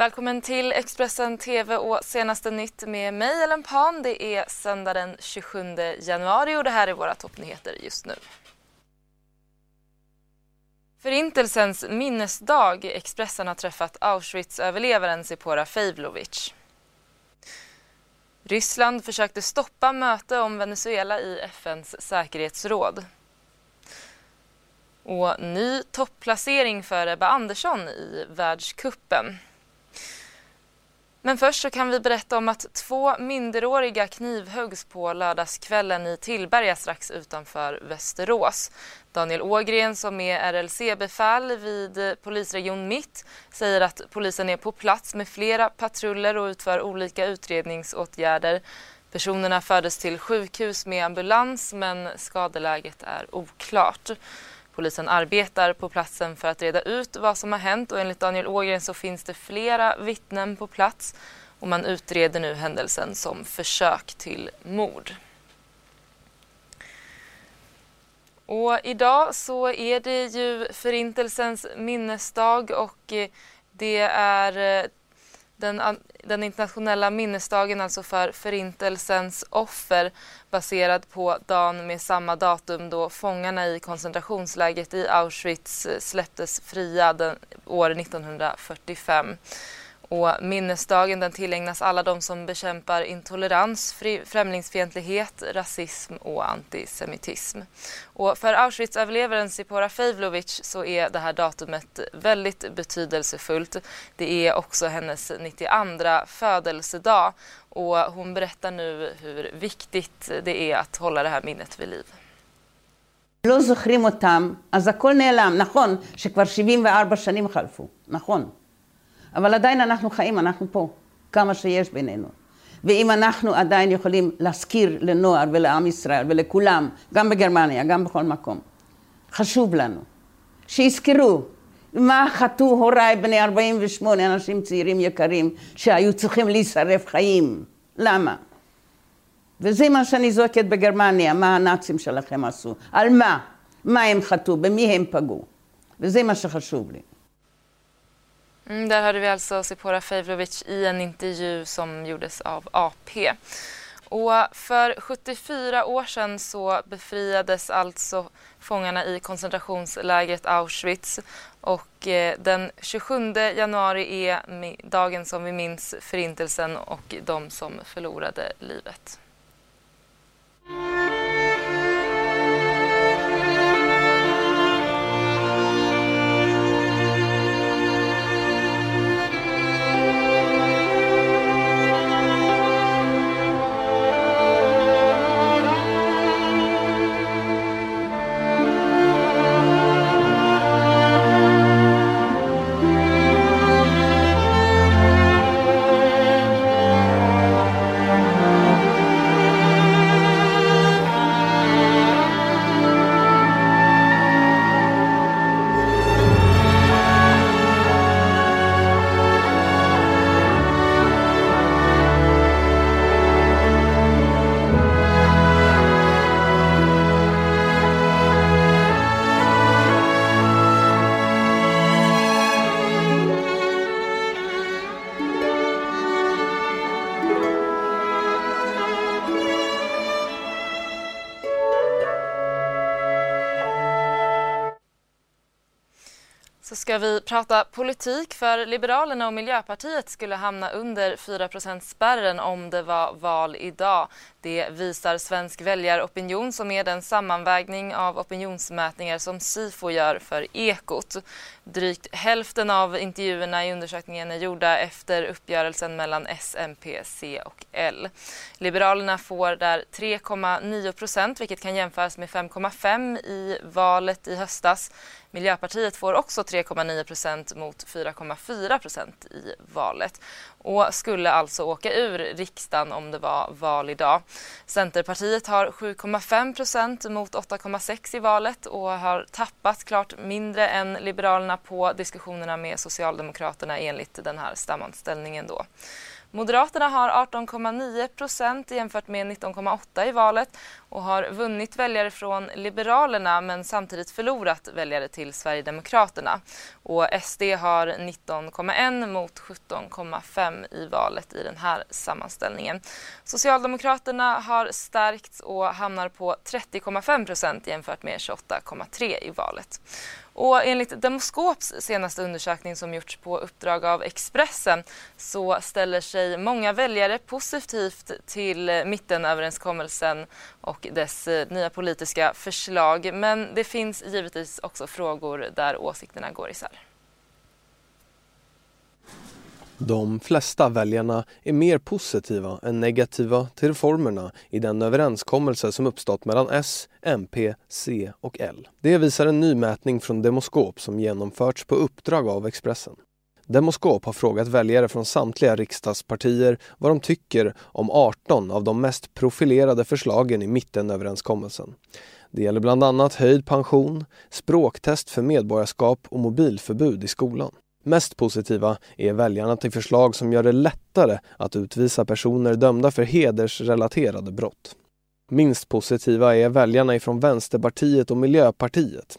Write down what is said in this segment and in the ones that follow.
Välkommen till Expressen TV och senaste nytt med mig Ellen Pan. Det är söndag den 27 januari och det här är våra toppnyheter just nu. Förintelsens minnesdag. Expressen har träffat Auschwitz-överlevaren Zipora Fejvlovic. Ryssland försökte stoppa möte om Venezuela i FNs säkerhetsråd. Och ny topplacering för Ebba Andersson i världskuppen. Men först så kan vi berätta om att två minderåriga knivhuggs på lördagskvällen i Tillberga strax utanför Västerås. Daniel Ågren som är RLC-befäl vid polisregion Mitt säger att polisen är på plats med flera patruller och utför olika utredningsåtgärder. Personerna fördes till sjukhus med ambulans men skadeläget är oklart. Polisen arbetar på platsen för att reda ut vad som har hänt. Och enligt Daniel Ågren så finns det flera vittnen på plats. Och man utreder nu händelsen som försök till mord. Och idag så är det ju Förintelsens minnesdag. Och eh, det är eh, den, den internationella minnesdagen alltså för Förintelsens offer baserad på dagen med samma datum då fångarna i koncentrationsläget i Auschwitz eh, släpptes fria den, år 1945. Och minnesdagen den tillägnas alla de som bekämpar intolerans, främlingsfientlighet, rasism och antisemitism. Och för Auschwitz-överlevaren Zipora Fejvlovic så är det här datumet väldigt betydelsefullt. Det är också hennes 92 födelsedag och hon berättar nu hur viktigt det är att hålla det här minnet vid liv. לא זוכרים אותם, אז הכל נעלם. נכון שכבר 74 שנים חלפו, נכון. אבל עדיין אנחנו חיים, אנחנו פה, כמה שיש בינינו. ואם אנחנו עדיין יכולים להזכיר לנוער ולעם ישראל ולכולם, גם בגרמניה, גם בכל מקום, חשוב לנו. שיזכרו מה חטאו הוריי בני 48, אנשים צעירים יקרים, שהיו צריכים להישרף חיים. למה? וזה מה שאני זועקת בגרמניה, מה הנאצים שלכם עשו, על מה, מה הם חטאו, במי הם פגעו. וזה מה שחשוב לי. Mm, där hörde vi alltså Sipora Fejvlovic i en intervju som gjordes av AP. Och för 74 år sedan så befriades alltså fångarna i koncentrationslägret Auschwitz och eh, den 27 januari är dagen som vi minns förintelsen och de som förlorade livet. Ska vi prata politik för Liberalerna och Miljöpartiet skulle hamna under 4 spärren om det var val idag. Det visar Svensk väljaropinion som är den sammanvägning av opinionsmätningar som Sifo gör för Ekot. Drygt hälften av intervjuerna i undersökningen är gjorda efter uppgörelsen mellan S, MP, C och L. Liberalerna får där 3,9 procent vilket kan jämföras med 5,5 i valet i höstas. Miljöpartiet får också 3,9 procent mot 4,4 procent i valet och skulle alltså åka ur riksdagen om det var val idag. Centerpartiet har 7,5 procent mot 8,6 i valet och har tappat klart mindre än Liberalerna på diskussionerna med Socialdemokraterna enligt den här sammanställningen då. Moderaterna har 18,9 procent jämfört med 19,8 i valet och har vunnit väljare från Liberalerna men samtidigt förlorat väljare till Sverigedemokraterna. Och SD har 19,1 mot 17,5 i valet i den här sammanställningen. Socialdemokraterna har stärkts och hamnar på 30,5 procent jämfört med 28,3 i valet. Och enligt Demoskops senaste undersökning som gjorts på uppdrag av Expressen så ställer sig många väljare positivt till mittenöverenskommelsen och dess eh, nya politiska förslag. Men det finns givetvis också frågor där åsikterna går isär. De flesta väljarna är mer positiva än negativa till reformerna i den överenskommelse som uppstått mellan S, MP, C och L. Det visar en ny mätning från Demoskop som genomförts på uppdrag av Expressen. Demoskop har frågat väljare från samtliga riksdagspartier vad de tycker om 18 av de mest profilerade förslagen i mittenöverenskommelsen. Det gäller bland annat höjd pension, språktest för medborgarskap och mobilförbud i skolan. Mest positiva är väljarna till förslag som gör det lättare att utvisa personer dömda för hedersrelaterade brott. Minst positiva är väljarna ifrån Vänsterpartiet och Miljöpartiet.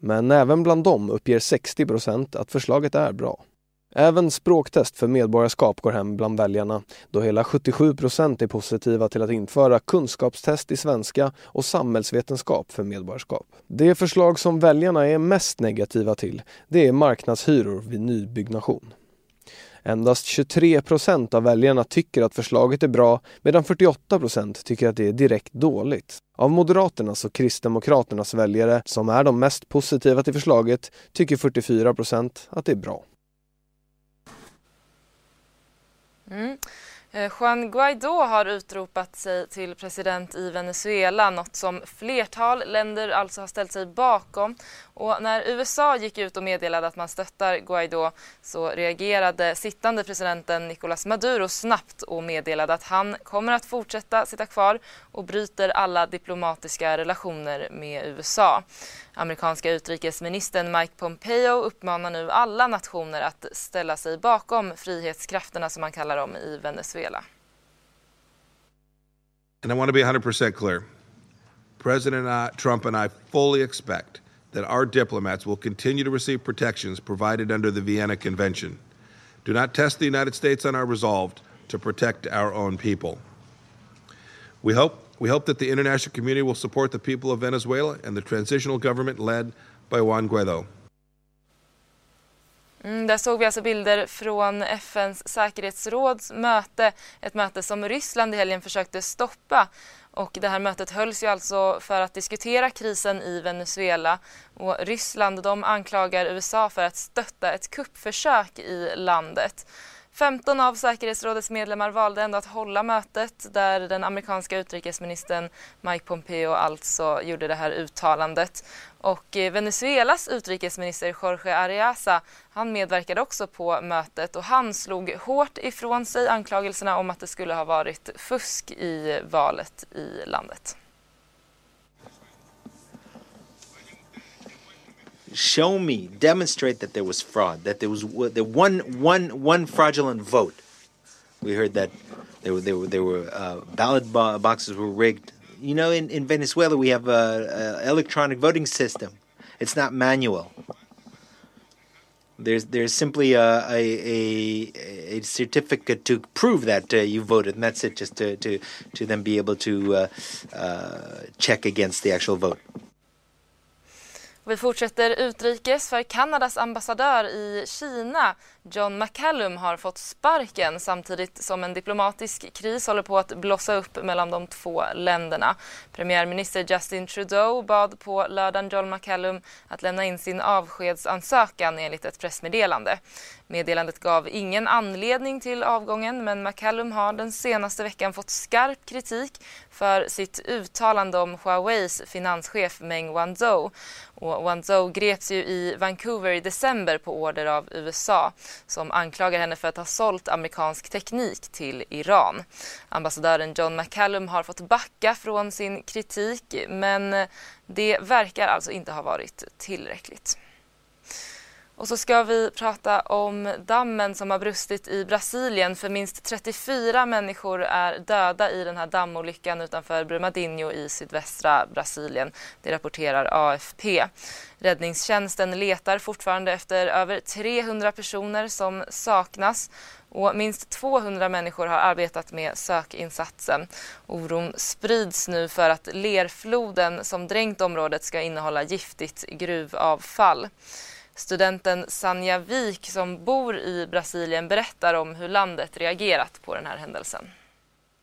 Men även bland dem uppger 60 procent att förslaget är bra. Även språktest för medborgarskap går hem bland väljarna då hela 77 procent är positiva till att införa kunskapstest i svenska och samhällsvetenskap för medborgarskap. Det förslag som väljarna är mest negativa till det är marknadshyror vid nybyggnation. Endast 23 procent av väljarna tycker att förslaget är bra medan 48 procent tycker att det är direkt dåligt. Av Moderaternas och Kristdemokraternas väljare, som är de mest positiva till förslaget, tycker 44 procent att det är bra. Mm. Eh, Juan Guaidó har utropat sig till president i Venezuela, något som flertal länder alltså har ställt sig bakom. Och när USA gick ut och meddelade att man stöttar Guaidó så reagerade sittande presidenten Nicolás Maduro snabbt och meddelade att han kommer att fortsätta sitta kvar och bryter alla diplomatiska relationer med USA. Amerikanska utrikesministern Mike Pompeo uppmanar nu alla nationer att ställa sig bakom frihetskrafterna som man kallar dem i Venezuela. And I want to be 100% clear. President Trump and I fully expect that our diplomats will continue to receive protections provided under the Vienna Convention. Do not test the United States on our resolve to protect our own people. We hope We hope that the international community will support the people of Venezuela and the transitional government led by Juan Guaido. Mm, där såg vi alltså bilder från FNs säkerhetsråds möte, ett möte som Ryssland i helgen försökte stoppa. Och det här mötet hölls ju alltså för att diskutera krisen i Venezuela och Ryssland de anklagar USA för att stötta ett kuppförsök i landet. 15 av säkerhetsrådets medlemmar valde ändå att hålla mötet där den amerikanska utrikesministern Mike Pompeo alltså gjorde det här uttalandet. Och eh, Venezuelas utrikesminister Jorge Ariasa han medverkade också på mötet och han slog hårt ifrån sig anklagelserna om att det skulle ha varit fusk i valet i landet. Show me, demonstrate that there was fraud, that there was the one one one fraudulent vote. We heard that there were there were there were uh, ballot bo- boxes were rigged. You know, in, in Venezuela we have a, a electronic voting system. It's not manual. There's there's simply a a, a, a certificate to prove that uh, you voted, and that's it. Just to to to then be able to uh, uh check against the actual vote. Vi fortsätter utrikes för Kanadas ambassadör i Kina, John McCallum, har fått sparken samtidigt som en diplomatisk kris håller på att blossa upp mellan de två länderna. Premiärminister Justin Trudeau bad på lördagen John McCallum att lämna in sin avskedsansökan enligt ett pressmeddelande. Meddelandet gav ingen anledning till avgången men McCallum har den senaste veckan fått skarp kritik för sitt uttalande om Huaweis finanschef Meng Wanzhou. Och Wanzhou greps ju i Vancouver i december på order av USA som anklagar henne för att ha sålt amerikansk teknik till Iran. Ambassadören John McCallum har fått backa från sin kritik men det verkar alltså inte ha varit tillräckligt. Och så ska vi prata om dammen som har brustit i Brasilien för minst 34 människor är döda i den här dammolyckan utanför Brumadinho i sydvästra Brasilien. Det rapporterar AFP. Räddningstjänsten letar fortfarande efter över 300 personer som saknas och minst 200 människor har arbetat med sökinsatsen. Oron sprids nu för att lerfloden som dränkt området ska innehålla giftigt gruvavfall. Studenten Sanja Wik som bor i Brasilien berättar om hur landet reagerat på den här händelsen.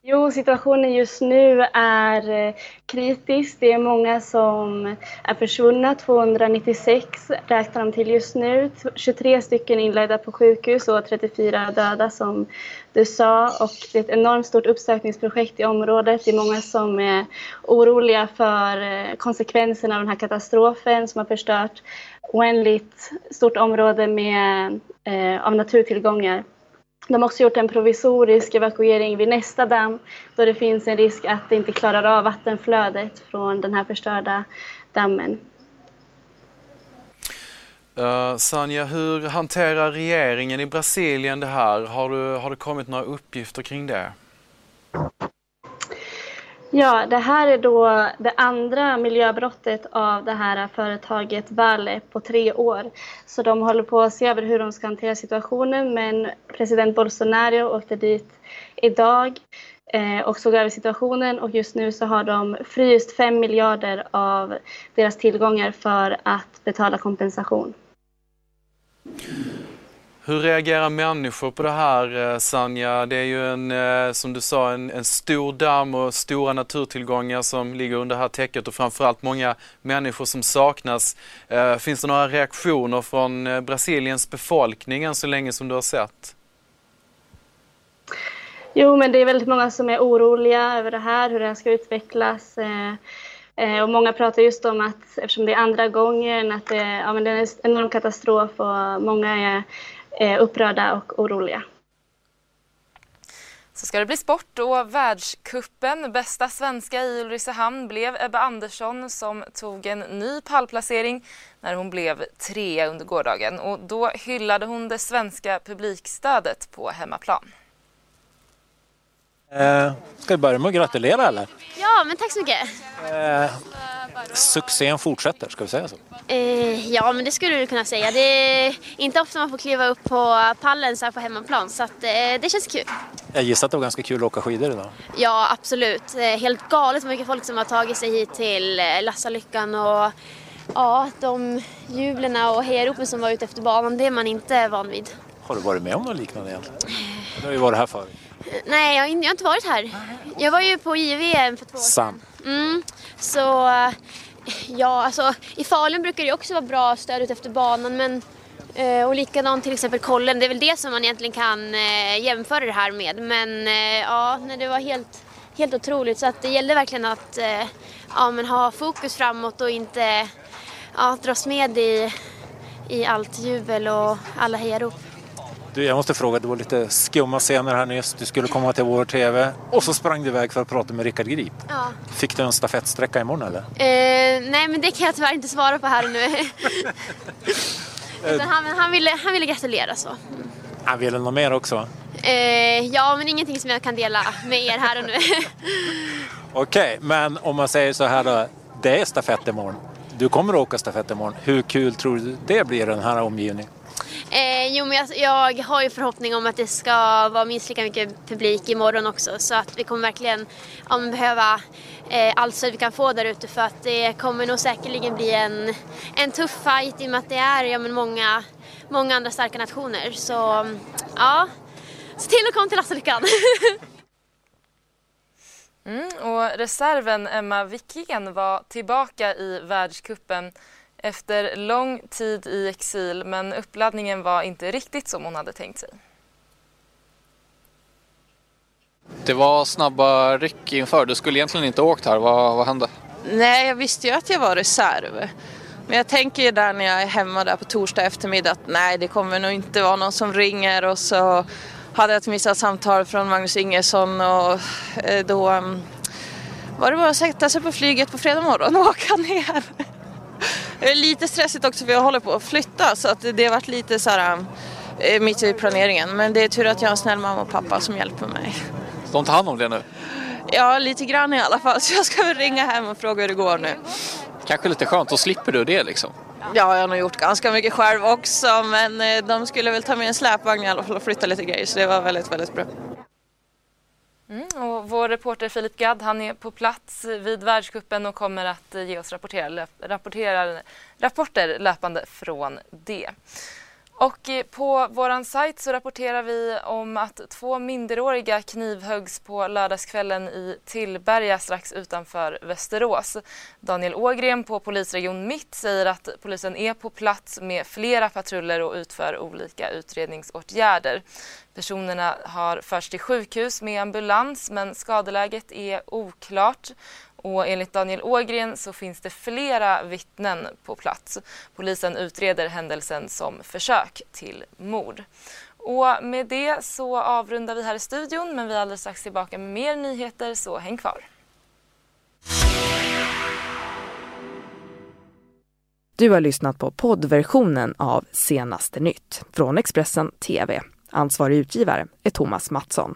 Jo, situationen just nu är eh, kritisk. Det är många som är försvunna. 296 räknar de till just nu. 23 stycken inlagda på sjukhus och 34 döda som du sa. Och det är ett enormt stort uppsökningsprojekt i området. Det är många som är oroliga för eh, konsekvenserna av den här katastrofen som har förstört oändligt stort område med, eh, av naturtillgångar. De har också gjort en provisorisk evakuering vid nästa damm då det finns en risk att det inte klarar av vattenflödet från den här förstörda dammen. Uh, Sanja, hur hanterar regeringen i Brasilien det här? Har, du, har det kommit några uppgifter kring det? Ja, det här är då det andra miljöbrottet av det här företaget Vale på tre år. Så de håller på att se över hur de ska hantera situationen men president Bolsonaro åkte dit idag eh, och såg över situationen och just nu så har de fryst 5 miljarder av deras tillgångar för att betala kompensation. Hur reagerar människor på det här eh, Sanja? Det är ju en, eh, som du sa, en, en, stor damm och stora naturtillgångar som ligger under det här täcket och framförallt många människor som saknas. Eh, finns det några reaktioner från Brasiliens befolkning än så länge som du har sett? Jo, men det är väldigt många som är oroliga över det här, hur det här ska utvecklas. Och många pratar just om att eftersom det är andra gången att det, ja, men det är en enorm katastrof och många är Eh, upprörda och oroliga. Så ska det bli sport och världskuppen. Bästa svenska i Ulricehamn blev Ebba Andersson som tog en ny pallplacering när hon blev trea under gårdagen och då hyllade hon det svenska publikstödet på hemmaplan. Eh, ska vi börja med att gratulera eller? Ja, men tack så mycket. Eh, succén fortsätter, ska vi säga så? Eh, ja, men det skulle du kunna säga. Det är inte ofta man får kliva upp på pallen så här på hemmaplan, så att, eh, det känns kul. Jag gissar att det var ganska kul att åka skidor idag. Ja, absolut. Eh, helt galet så mycket folk som har tagit sig hit till eh, Lassalyckan och ja, de jublerna och hejaropen som var ute efter banan, det är man inte van vid. Har du varit med om något liknande egentligen? Du har ju varit här förut. Nej, jag har, inte varit här. Jag var ju på JVM för två år sedan. Mm, så ja, alltså i Falun brukar det också vara bra stöd ut efter banan men eh, och likadant till exempel kollen, det är väl det som man egentligen kan eh, jämföra det här med. Men eh, ja, det var helt, helt otroligt så att det gällde verkligen att ja, men ha fokus framåt och inte ja, dras med i, i allt jubel och alla hejarop. Du, jag måste fråga, det var lite skumma scener här nyss. Du skulle komma till vår TV och så sprang du iväg för att prata med Rickard Grip. Ja. Fick du en stafettsträcka imorgon eller? Eh, nej, men det kan jag tyvärr inte svara på här och nu. han, han, ville, han ville gratulera så. Han ville något mer också? Eh, ja, men ingenting som jag kan dela med er här och nu. Okej, okay, men om man säger så här då. Det är stafett imorgon. Du kommer att åka stafett imorgon. Hur kul tror du det blir den här omgivningen? Eh, jo, men jag, jag, har ju förhoppning om att det ska vara minst lika mycket publik imorgon också. Så att vi kommer verkligen ja, behöva eh, allt stöd vi kan få där ute för att det kommer nog säkerligen bli en, en tuff fight i och med att det är ja, men många, många andra starka nationer. Så ja, se till att komma till Lasselyckan. Mm, och reserven Emma Wikén var tillbaka i världskuppen efter lång tid i exil men uppladdningen var inte riktigt som hon hade tänkt sig. Det var snabba ryck inför. Du skulle egentligen inte åkt här. Vad, vad hände? Nej, jag visste ju att jag var reserv. Men jag tänker ju där när jag är hemma där på torsdag eftermiddag att nej, det kommer nog inte vara någon som ringer och så hade jag ett missat samtal från Magnus Ingesson och eh, då mm, var det bara att sätta sig på flyget på fredag morgon och åka ner. Det är lite stressigt också för jag håller på att flytta så att det har varit lite så här eh, mitt i planeringen. Men det är tur att jag har en snäll mamma och pappa som hjälper mig. De tar hand om det nu? Ja, lite grann i alla fall. Så jag ska väl ringa hem och fråga hur det går nu. Kanske lite skönt, då slipper du det liksom. Ja, jag har nog gjort ganska mycket själv också men eh, de skulle väl ta med en släpvagn i alla fall och flytta lite grejer så det var väldigt, väldigt bra. Mm, och vår reporter Filip Gadd han är på plats vid världskuppen och kommer att ge oss rapportera, rapportera, rapporter löpande från det. Och eh, på vår sajt så rapporterar vi om att två minderåriga knivhöggs på lördagskvällen i Tillberga strax utanför Västerås. Daniel Ågren på polisregion Mitt säger att polisen är på plats med flera patruller och utför olika utredningsåtgärder. Personerna har förts till sjukhus med ambulans men skadeläget är oklart. Och enligt Daniel Ågren så finns det flera vittnen på plats. Polisen utreder händelsen som försök till mord. Och med det så avrundar vi här i studion men vi är alldeles strax tillbaka med mer nyheter så häng kvar. Du har lyssnat på poddversionen av Senaste nytt från Expressen TV. Ansvarig utgivare är Thomas Mattsson.